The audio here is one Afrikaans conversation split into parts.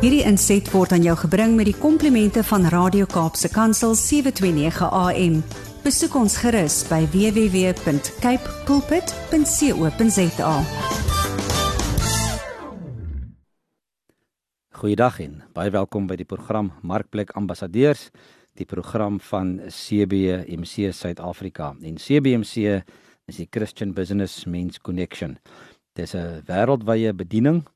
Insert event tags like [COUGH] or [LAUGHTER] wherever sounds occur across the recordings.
Hierdie inset word aan jou gebring met die komplimente van Radio Kaapse Kansel 729 AM. Besoek ons gerus by www.cape pulpit.co.za. Goeiedag en baie welkom by die program Markplek Ambassadeurs, die program van CBMC Suid-Afrika. En CBMC is die Christian Business Men's Connection. Dis 'n wêreldwye bediening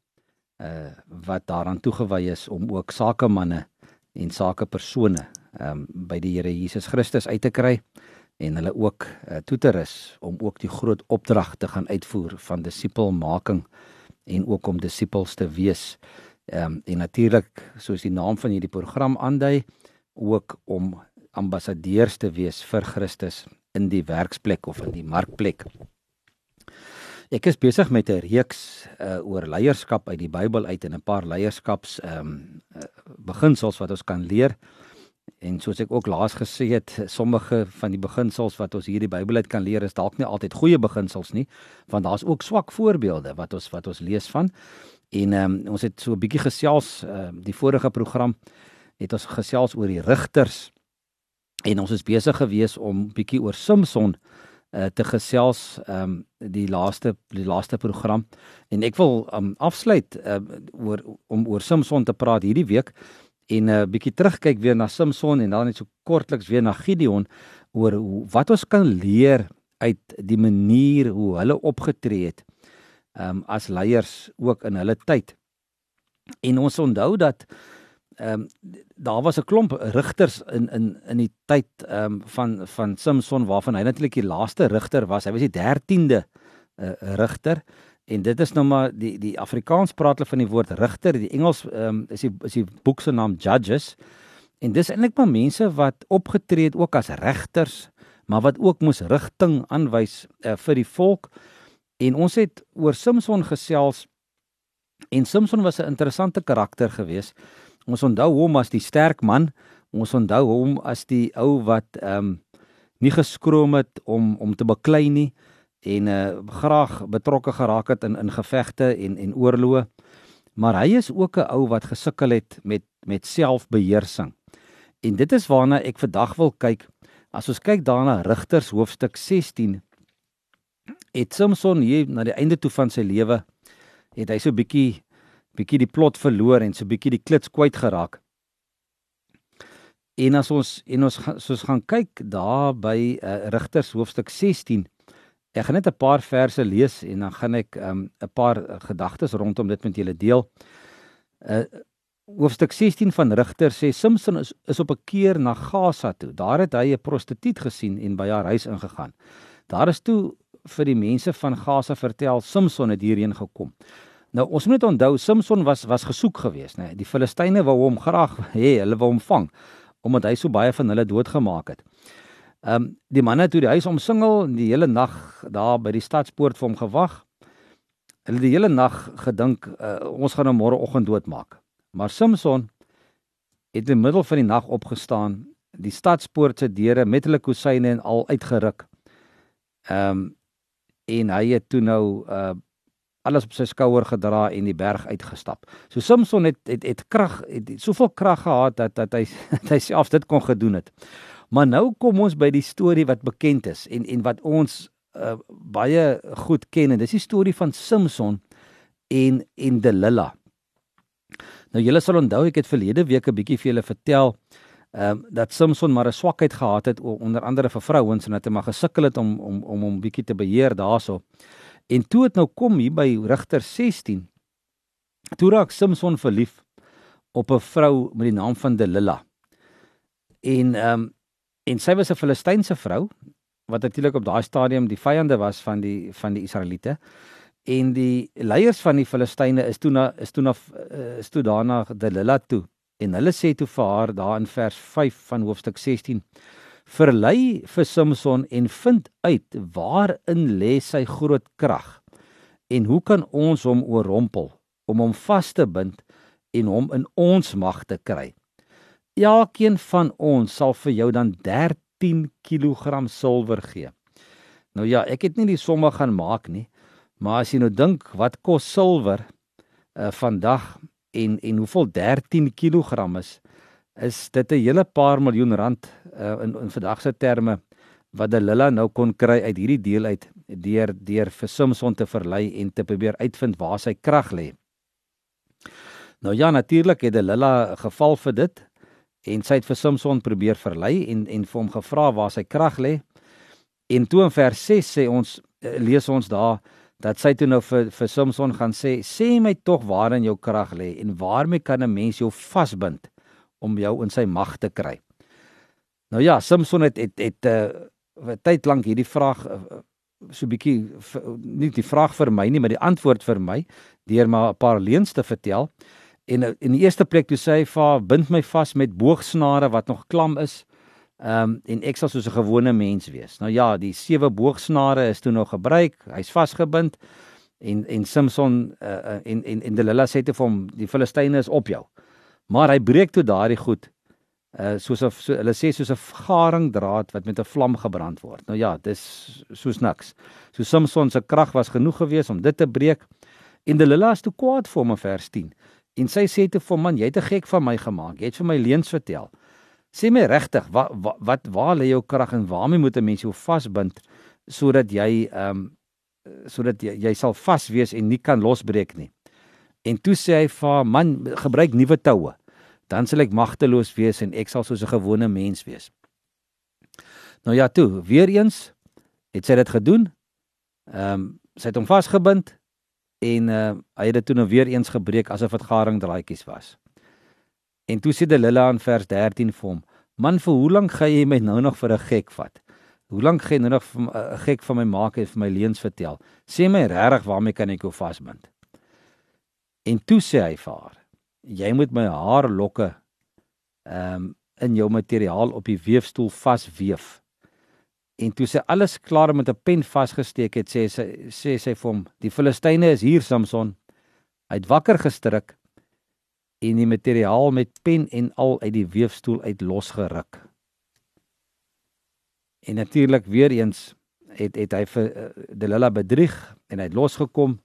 uh wat daaraan toegewy is om ook sakemanne en sakepersone um by die Here Jesus Christus uit te kry en hulle ook uh, toe te rus om ook die groot opdrag te gaan uitvoer van disipelmaking en ook om disippels te wees. Um en natuurlik soos die naam van hierdie program aandui ook om ambassadeurs te wees vir Christus in die werksplek of in die markplek. Ek is besig met 'n reeks uh, oor leierskap uit die Bybel uit en 'n paar leierskaps ehm um, uh, beginsels wat ons kan leer. En soos ek ook laas gesê het, sommige van die beginsels wat ons hier die Bybel uit kan leer is dalk nie altyd goeie beginsels nie, want daar's ook swak voorbeelde wat ons wat ons lees van. En ehm um, ons het so 'n bietjie gesels uh, die vorige program het ons gesels oor die rigters en ons is besig gewees om bietjie oor Samson uh, te gesels ehm um, die laaste die laaste program en ek wil um, afsluit uh, oor om oor Samson te praat hierdie week en 'n uh, bietjie terugkyk weer na Samson en dan net so kortliks weer na Gideon oor hoe, wat ons kan leer uit die manier hoe hulle opgetree het ehm um, as leiers ook in hulle tyd. En ons onthou dat ehm um, daar was 'n klomp rigters in in in die tyd ehm um, van van Samson waarvan hy natuurlik die laaste rigter was. Hy was die 13de uh, eh, rigter en dit is nou maar die die Afrikaans praat hulle van die woord rigter. Die Engels ehm um, is die is die boek se naam Judges. En dis eintlik maar mense wat opgetree het ook as regters, maar wat ook moes rigting aanwys uh, vir die volk. En ons het oor Samson gesels en Samson was 'n interessante karakter geweest. Ons onthou hom as die sterk man. Ons onthou hom as die ou wat ehm um, nie geskroom het om om te beklei nie en uh graag betrokke geraak het in in gevegte en en oorloë. Maar hy is ook 'n ou wat gesukkel het met met selfbeheersing. En dit is waarna ek vandag wil kyk. As ons kyk daarna Rigters hoofstuk 16 het Samson hier na die einde toe van sy lewe het hy so bietjie bietjie die plot verloor en so bietjie die klits kwyt geraak. En as ons en ons soos gaan kyk daar by uh, Rigters hoofstuk 16. Ek gaan net 'n paar verse lees en dan gaan ek 'n um, paar uh, gedagtes rondom dit met julle deel. Uh hoofstuk 16 van Rigters sê Samson is is op 'n keer na Gaza toe. Daar het hy 'n prostituut gesien en by haar huis ingegaan. Daar is toe vir die mense van Gaza vertel Samson het hierheen gekom. Nou ons moet onthou Samson was was gesoek geweest, nê. Nee. Die Filistyne wou hom graag [LAUGHS] hê, hulle wou hom vang omdat hy so baie van hulle doodgemaak het. Ehm um, die manne toe die huis omsingel die hele nag daar by die stadspoort vir hom gewag. Hulle die hele nag gedink uh, ons gaan hom môreoggend doodmaak. Maar Samson het in die middel van die nag opgestaan, die stadspoort se deure met hulle kusyne en al uitgeruk. Ehm um, en hy het toe nou uh alles op sy skouer gedra en die berg uitgestap. So Samson het het het krag het, het soveel krag gehad dat dat hy [LAUGHS] dat hy self dit kon gedoen het. Maar nou kom ons by die storie wat bekend is en en wat ons uh, baie goed ken en dis die storie van Samson en en Delilah. Nou julle sal onthou ek het verlede week 'n bietjie vir julle vertel ehm um, dat Samson maar 'n swakheid gehad het onder andere vir vrouens en dat hy maar gesukkel het om om om hom bietjie te beheer daaroor. En toe het nou kom hier by Rigter 16. Toe raak Samson verlief op 'n vrou met die naam van Delilah. En ehm um, en sy was 'n Filistynse vrou wat natuurlik op daai stadium die vyande was van die van die Israeliete. En die leiers van die Filistyne is toe na is toe na eh, is toe daarna Delilah toe. En hulle sê toe vir haar daar in vers 5 van hoofstuk 16 verlei vir Samson en vind uit waarin lê sy groot krag en hoe kan ons hom oorrompel om hom vas te bind en hom in ons mag te kry. Elkeen van ons sal vir jou dan 13 kg silwer gee. Nou ja, ek het nie die somme gaan maak nie, maar as jy nou dink wat kos silwer uh, vandag en en hoeveel 13 kg is is dit 'n hele paar miljoen rand uh, in in vandag se terme wat Delila nou kon kry uit hierdie deel uit deur deur vir Samson te verlei en te probeer uitvind waar sy krag lê. Nou ja, natuurlik het Delila geval vir dit en sy het vir Samson probeer verlei en en vir hom gevra waar sy krag lê. En toe in vers 6 sê ons eh, lees ons daar dat sy toe nou vir vir Samson gaan sê sê my tog waar in jou krag lê en waarmee kan 'n mens jou vasbind om jou in sy mag te kry. Nou ja, Samson het het het 'n uh, eh, tyd lank hierdie vraag uh, so bietjie nie die vraag vir my nie, maar die antwoord vir my deur maar 'n paar leuns te vertel. En in die eerste plek toe sê hy: "Va, bind my vas met boogsnare wat nog klam is." Ehm um, en ek sal soos 'n gewone mens wees. Nou ja, die sewe boogsnare is toe nog gebruik. Hy's vasgebind en en Samson uh, en en en Delilah sê te hom die Filistyne is op jou. Maar hy breek toe daardie goed uh soos 'n so, hulle sê soos 'n garingdraad wat met 'n vlam gebrand word. Nou ja, dis soos niks. So Samson se krag was genoeg geweest om dit te breek. En Delilah is toe kwaad vir hom in vers 10. En sy sê te hom man, jy het 'n gek van my gemaak. Jy het vir my leuns vertel. Sê my regtig, wat wat wat waar lê jou krag en waarmee moet 'n mens jou vasbind sodat jy ehm um, sodat jy, jy sal vas wees en nie kan losbreek nie. En toe sê hy vir man, gebruik nuwe toue. Dan sal ek magteloos wees en ek sal soos 'n gewone mens wees. Nou ja, toe, weer eens het sy dit gedoen. Ehm um, sy het hom vasgebind en uh, hy het dit toe nou weer eens gebreek asof dit garingdraadjies was. En toe sê Delila in vers 13 vir hom: "Man, vir hoe lank gaan jy my nou nog vir 'n gek vat? Hoe lank gaan jy nou nog 'n uh, gek van my maak en vir my leuns vertel? Sê my regtig waarmee kan ek jou vasbind?" En toe sê hy vir haar: "Jy moet my haarlokke ehm um, in jou materiaal op die weefstoel vasweef." En toe sy alles klaar met 'n pen vasgesteek het, sê sy sê sy vir hom: "Die Filistyne is hier, Samson." Hy het wakker gestryk en die materiaal met pen en al uit die weefstoel uit losgeruk. En natuurlik weer eens het het hy vir uh, Delila bedrieg en hy het losgekom.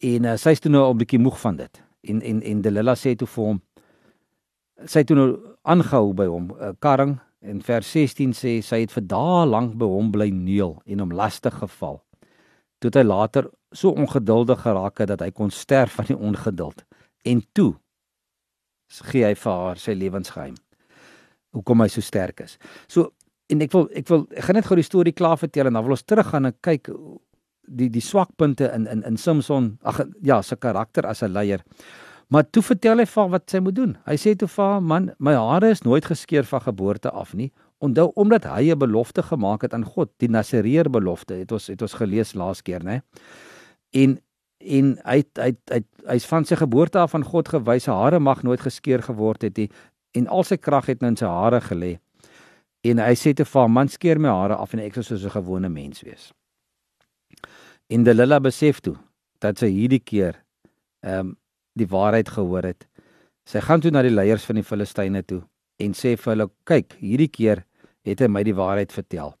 En uh, sy is toe nou 'n bietjie moeg van dit. En en en Delila sê toe vir hom sy toe nou aangehou by hom, uh, karring en vers 16 sê sy het vir dae lank by hom bly neel en hom lastig geval. Toe hy later so ongeduldig geraak het dat hy kon sterf van die ongeduld. En toe gee hy vir haar sy lewensgeheim. Hoekom hy so sterk is. So en ek wil ek wil ek gaan net gou die storie klaar vertel en dan wil ons teruggaan en kyk die die swakpunte in in in Samson, ag ja, sy karakter as 'n leier. Maar toe vertel hy vir haar wat sy moet doen. Hy sê toe vir haar: "Man, my hare is nooit geskeer van geboorte af nie. Onthou omdat hy 'n belofte gemaak het aan God, die Nasareer belofte. Het ons het ons gelees laas keer, né? En en hy hy hy hy's van sy geboorte af aan God gewys sy hare mag nooit geskeer geword het nie en al sy krag het nou in sy hare gelê en hy sê te vir man skeer my hare af en ek sou soos 'n gewone mens wees en Delila besef toe dat sy hierdie keer ehm um, die waarheid gehoor het. Sy gaan toe na die leiers van die Filistyne toe en sê vir hulle kyk hierdie keer het hy my die waarheid vertel.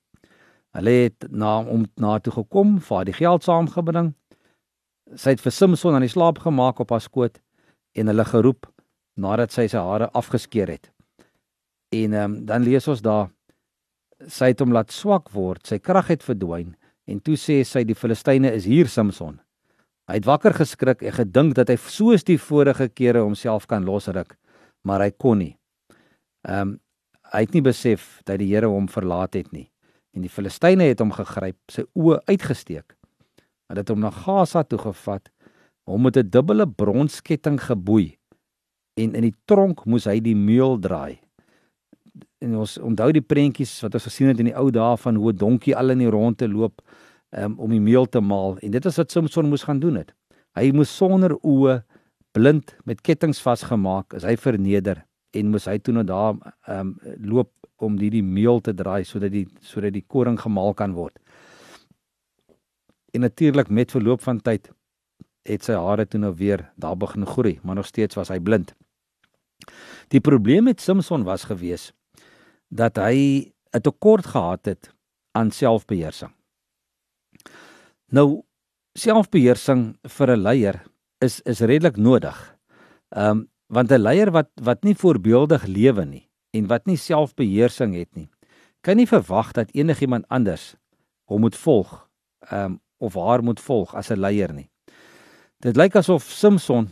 Hulle het na om na toe gekom vir die geld saamgebring. Sy het vir Samson aan die slaap gemaak op haar skoot en hulle geroep nadat sy sy hare afgeskeer het. En ehm um, dan lees ons daar sy het hom laat swak word, sy krag het verdwyn en toe sê sy die Filistyne is hier Samson. Hy het wakker geskrik en gedink dat hy soos die vorige kere homself kan losruk, maar hy kon nie. Ehm um, hy het nie besef dat die Here hom verlaat het nie. En die Filistyne het hom gegryp, sy oë uitgesteek Hulle het hom na Gaza toe gevat, hom met 'n dubbele bronsketting geboei en in die tronk moes hy die meel draai. En ons onthou die prentjies wat ons gesien het in die ou dae van hoe 'n donkie al in die ronde loop um, om die meel te maal en dit is wat Samson moes gaan doen het. Hy moes sonder oë blind met kettinge vasgemaak, is hy verneder en moes hy toe nou daar um, loop om die die meel te draai sodat die sodat die koring gemaal kan word. En natuurlik met verloop van tyd het sy hare toe nou weer daar begin groei, maar nog steeds was hy blind. Die probleem met Samson was gewees dat hy 'n tekort gehad het aan selfbeheersing. Nou selfbeheersing vir 'n leier is is redelik nodig. Ehm um, want 'n leier wat wat nie voorbeeldig lewe nie en wat nie selfbeheersing het nie, kan nie verwag dat enigiemand anders hom moet volg ehm um, of haar moet volg as 'n leier nie. Dit lyk asof Samson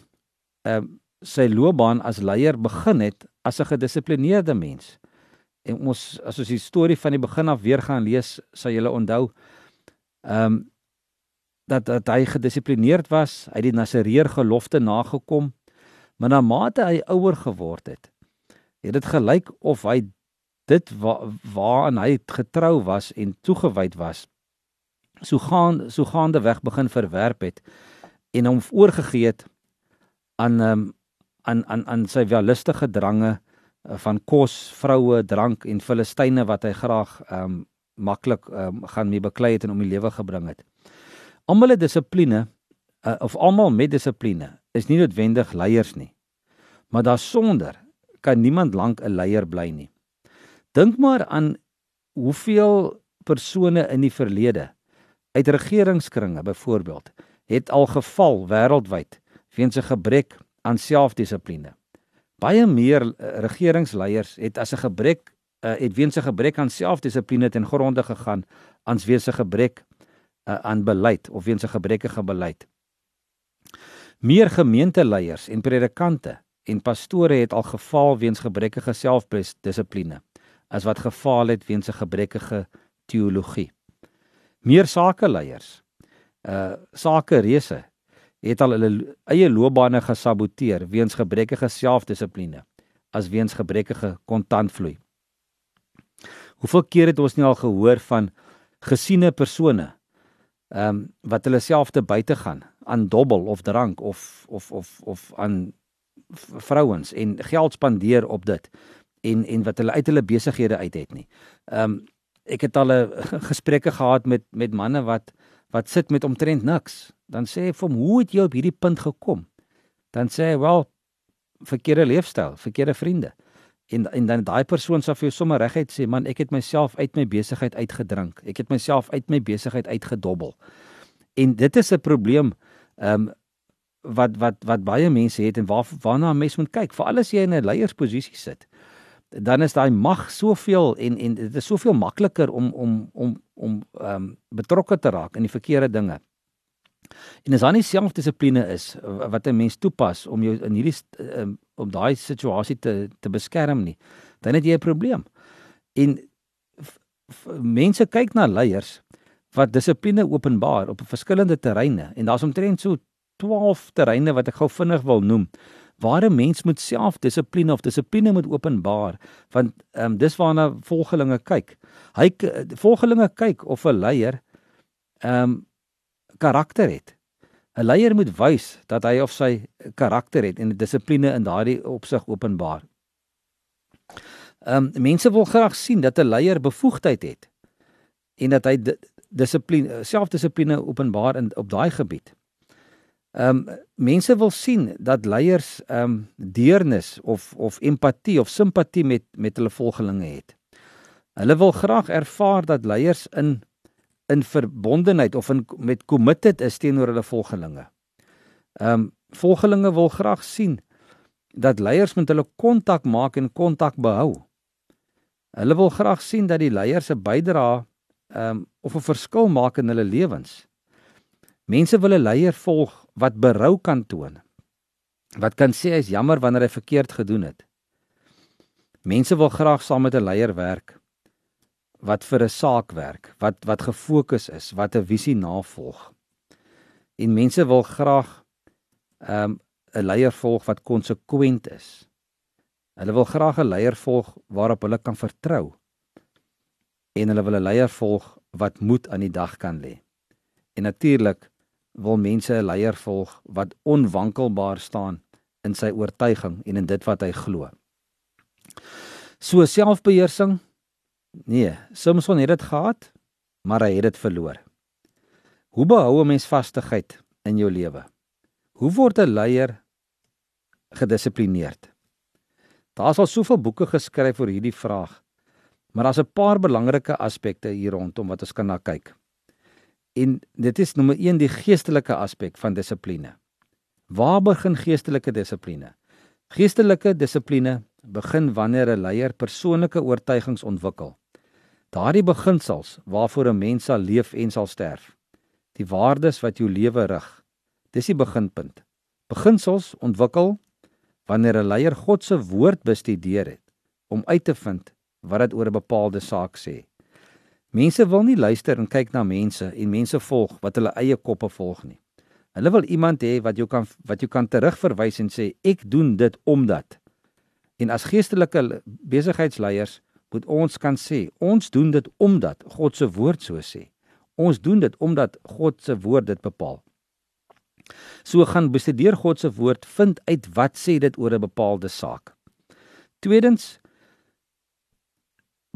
ehm um, sy loopbaan as leier begin het as 'n gedissiplineerde mens. En ons as ons die storie van die begin af weer gaan lees, sal julle onthou ehm um, dat dat hy gedissiplineerd was, hy het die Nasareer gelofte nagekom, maar na mate hy ouer geword het, het dit gelyk of hy dit wa, waaraan hy getrou was en toegewyd was, so gaan so gaande weg begin verwerp het en hom oorgegee het aan um, aan aan aan sy wellustige drange van kos, vroue, drank en Filistyne wat hy graag um maklik um, gaan mee beklei het en om die lewe gebring het. Almal het dissipline uh, of almal met dissipline is nie noodwendig leiers nie. Maar daarsonder kan niemand lank 'n leier bly nie. Dink maar aan hoeveel persone in die verlede uit regeringskringe byvoorbeeld het al geval wêreldwyd weens 'n gebrek aan selfdissipline. Baie meer uh, regeringsleiers het as 'n gebrek uh, het weens 'n gebrek aan selfdissipline ten gronde gegaan ans weens 'n gebrek uh, aan beleid of weens 'n gebrekkige beleid. Meer gemeenteleiers en predikante en pastore het al gefaal weens gebrekkige selfdissipline as wat gefaal het weens 'n gebrekkige teologie meer sakeleiers uh sake reëse het al hulle eie loopbane gesaboteer weens gebrekkige selfdissipline as weens gebrekkige kontantvloei. Hoeveel keer het ons nie al gehoor van gesiene persone ehm um, wat hulle self te buite gaan aan dobbel of drank of of of of aan vrouens en geld spandeer op dit en en wat hulle uit hulle besighede uit het nie. Ehm um, ek het al 'n gesprekke gehad met met manne wat wat sit met omtrent niks. Dan sê ek vir hom, "Hoe het jy op hierdie punt gekom?" Dan sê hy, "Wel, verkeerde leefstyl, verkeerde vriende." En en dan daai persoon sal vir jou sommer reguit sê, "Man, ek het myself uit my besigheid uitgedrink. Ek het myself uit my besigheid uitgedobbel." En dit is 'n probleem ehm um, wat wat wat baie mense het en waar waarna 'n mens moet kyk, veral as jy in 'n leiersposisie sit dan is daai mag soveel en en dit is soveel makliker om om om om ehm um, betrokke te raak in die verkeerde dinge. En as daar nie selfdissipline is wat 'n mens toepas om jou in hierdie um, om daai situasie te te beskerm nie, dan het jy 'n probleem. En mense kyk na leiers wat dissipline openbaar op verskillende terreine en daar's omtrent so 12 terreine wat ek gou vinnig wil noem waar 'n mens moet selfdissipline of dissipline moet openbaar want ehm um, dis waarna volgelinge kyk. Hy volgelinge kyk of 'n leier ehm um, karakter het. 'n Leier moet wys dat hy of sy karakter het en dissipline in daardie opsig openbaar. Ehm um, mense wil graag sien dat 'n leier bevoegdheid het en dat hy dissipline selfdissipline openbaar in op daai gebied. Ehm um, mense wil sien dat leiers ehm um, deernis of of empatie of simpatie met met hulle volgelinge het. Hulle wil graag ervaar dat leiers in in verbondenheid of in met committed is teenoor hulle volgelinge. Ehm um, volgelinge wil graag sien dat leiers met hulle kontak maak en kontak behou. Hulle wil graag sien dat die leiers 'n bydrae ehm um, of 'n verskil maak in hulle lewens. Mense wil 'n leier volg wat berou kan toon. Wat kan sê hy's jammer wanneer hy verkeerd gedoen het. Mense wil graag saam met 'n leier werk wat vir 'n saak werk, wat wat gefokus is, wat 'n visie navolg. En mense wil graag ehm, 'n um, leier volg wat konsekwent is. Hulle wil graag 'n leier volg waarop hulle kan vertrou. En hulle wil 'n leier volg wat moed aan die dag kan lê. En natuurlik wil mense 'n leier volg wat onwankelbaar staan in sy oortuiging en in dit wat hy glo. So selfbeheersing? Nee, Samson het dit gehad, maar hy het dit verloor. Hoe behou 'n mens vastigheid in jou lewe? Hoe word 'n leier gedissiplineerd? Daar's al soveel boeke geskryf oor hierdie vraag, maar daar's 'n paar belangrike aspekte hier rondom wat ons kan na kyk. En dit is nommer 1 die geestelike aspek van dissipline. Waar begin geestelike dissipline? Geestelike dissipline begin wanneer 'n leier persoonlike oortuigings ontwikkel. Daardie beginsels waarvoor 'n mens sal leef en sal sterf. Die waardes wat jou lewe rig. Dis die beginpunt. Beginsels ontwikkel wanneer 'n leier God se woord bestudeer het om uit te vind wat dit oor 'n bepaalde saak sê. Mense wil nie luister en kyk na mense en mense volg wat hulle eie koppe volg nie. Hulle wil iemand hê wat jou kan wat jou kan terugverwys en sê ek doen dit omdat. En as geestelike besigheidsleiers moet ons kan sê ons doen dit omdat God se woord so sê. Ons doen dit omdat God se woord dit bepaal. So gaan bestudeer God se woord vind uit wat sê dit oor 'n bepaalde saak. Tweedens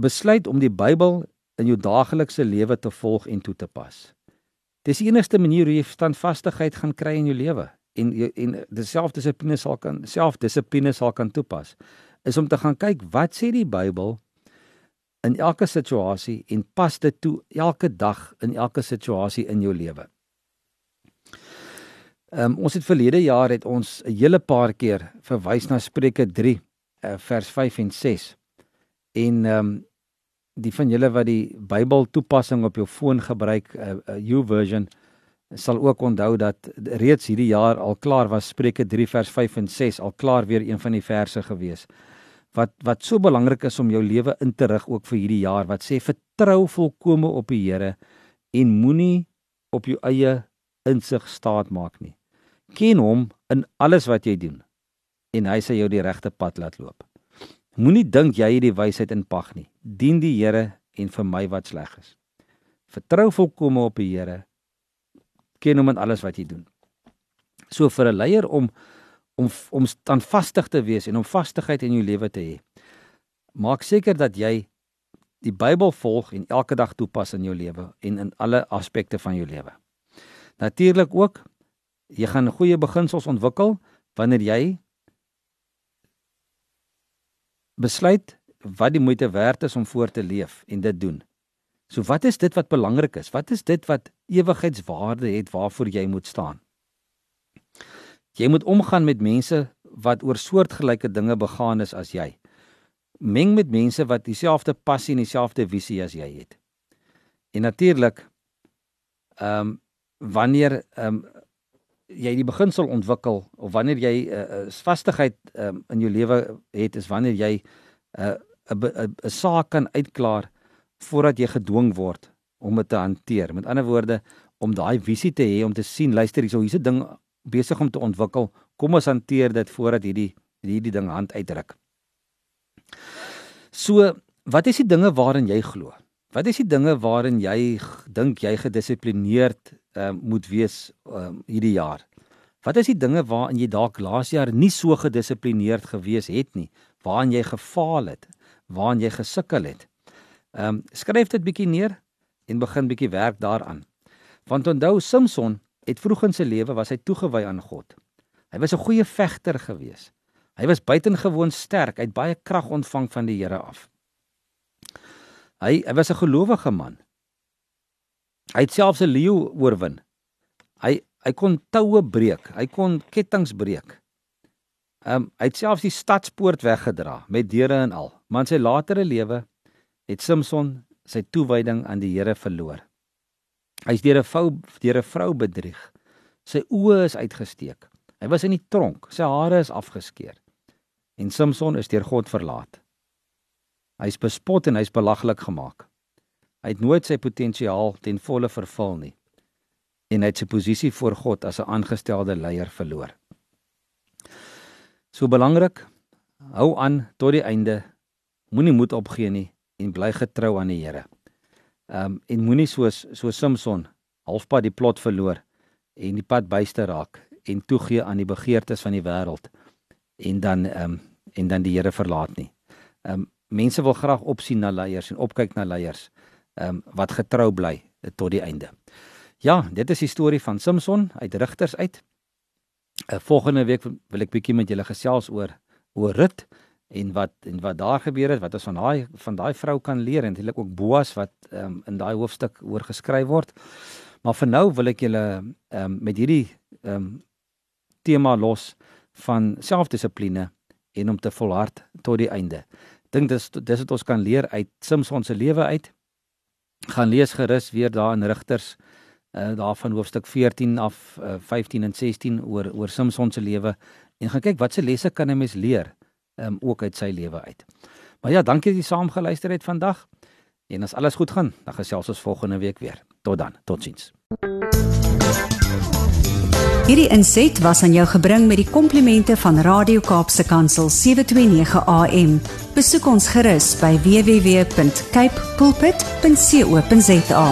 besluit om die Bybel in jou daaglikse lewe te volg en toe te pas. Dis die enigste manier hoe jy standvastigheid gaan kry in jou lewe en en dieselfde dissipline sal kan selfdissipline sal kan toepas is om te gaan kyk wat sê die Bybel in elke situasie en pas dit toe elke dag in elke situasie in jou lewe. Ehm um, ons het verlede jaar het ons 'n hele paar keer verwys na Spreuke 3 uh, eh, vers 5 en 6. En ehm um, die van julle wat die Bybel toepassing op jou foon gebruik, uh, uh, YouVersion sal ook onthou dat reeds hierdie jaar al klaar was Spreuke 3 vers 5 en 6 al klaar weer een van die verse gewees. Wat wat so belangrik is om jou lewe in te rig ook vir hierdie jaar wat sê vertrou volkome op die Here en moenie op jou eie insig staat maak nie. Ken hom in alles wat jy doen en hy sal jou die regte pad laat loop. Moenie dink jy het die wysheid in pag nie. Dien die Here en vir my wat sleg is. Vertrou volkome op die Here. Ken hom in alles wat jy doen. So vir 'n leier om om om standvastig te wees en om vastigheid in jou lewe te hê. Maak seker dat jy die Bybel volg en elke dag toepas in jou lewe en in alle aspekte van jou lewe. Natuurlik ook jy gaan goeie beginsels ontwikkel wanneer jy besluit wat die moeite werd is om voor te leef en dit doen. So wat is dit wat belangrik is? Wat is dit wat ewigheidswaarde het waarvoor jy moet staan? Jy moet omgaan met mense wat oor soortgelyke dinge begaan is as jy. Meng met mense wat dieselfde passie en dieselfde visie as jy het. En natuurlik ehm um, wanneer ehm um, jy die beginsel ontwikkel of wanneer jy 'n uh, uh, vastigheid um, in jou lewe het is wanneer jy 'n uh, 'n saak kan uitklaar voordat jy gedwing word om dit te hanteer. Met ander woorde om daai visie te hê om te sien luister hierso hier's 'n ding besig om te ontwikkel. Kom ons hanteer dit voordat hierdie hierdie ding hand uitdruk. So, wat is die dinge waarin jy glo? Wat is die dinge waarin jy dink jy gedissiplineerd uh, moet wees um, hierdie jaar? Wat is die dinge waarin jy dalk laas jaar nie so gedissiplineerd gewees het nie, waarin jy gefaal het, waarin jy gesukkel het? Ehm um, skryf dit bietjie neer en begin bietjie werk daaraan. Want onthou Samson het vroeg in sy lewe was hy toegewy aan God. Hy was 'n goeie vegter gewees. Hy was buitengewoon sterk, hy het baie krag ontvang van die Here af. Hy hy was 'n gelowige man. Hy het selfs 'n leeu oorwin. Hy hy kon toue breek, hy kon kettinge breek. Ehm um, hy het selfs die stadspoort weggedra met deure en al. Maar in sy latere lewe het Samson sy toewyding aan die Here verloor. Hy's deur 'n vrou deur 'n vrou bedrieg. Sy oë is uitgesteek. Hy was in die tronk, sy hare is afgeskeer. En Samson is deur God verlaat. Hy's bespot en hy's belaglik gemaak. Hy het nooit sy potensiaal ten volle vervul nie en hy het sy posisie voor God as 'n aangestelde leier verloor. So belangrik, hou aan tot die einde. Moenie moed opgee nie en bly getrou aan die Here. Ehm um, en moenie soos so Samson halfpad die plot verloor en die pad byste raak en toegee aan die begeertes van die wêreld en dan ehm um, en dan die Here verlaat nie. Ehm um, mense wil graag opsien na leiers en opkyk na leiers ehm um, wat getrou bly tot die einde. Ja, dit is die storie van Samson uit Rigters uit. uh, Volgende week wil ek bietjie met julle gesels oor oor Rut en wat en wat daar gebeur het, wat ons van daai van daai vrou kan leer en eintlik ook Boas wat ehm um, in daai hoofstuk oor geskryf word. Maar vir nou wil ek julle ehm um, met hierdie ehm um, tema los van selfdissipline en om te volhard tot die einde. Dink dis dis wat ons kan leer uit Samson se lewe uit. Gaan lees gerus weer daar in Rigters uh daarvan hoofstuk 14 af uh, 15 en 16 oor oor Samson se lewe en gaan kyk watse lesse kan 'n mens leer um ook uit sy lewe uit. Maar ja, dankie dat jy saam geluister het vandag. En as alles goed gaan, dan gesels ons volgende week weer. Tot dan. Totsiens. Hierdie inset was aan jou gebring met die komplimente van Radio Kaapse Kansel 729 AM. Besoek ons gerus by www.cape pulpit.co.za.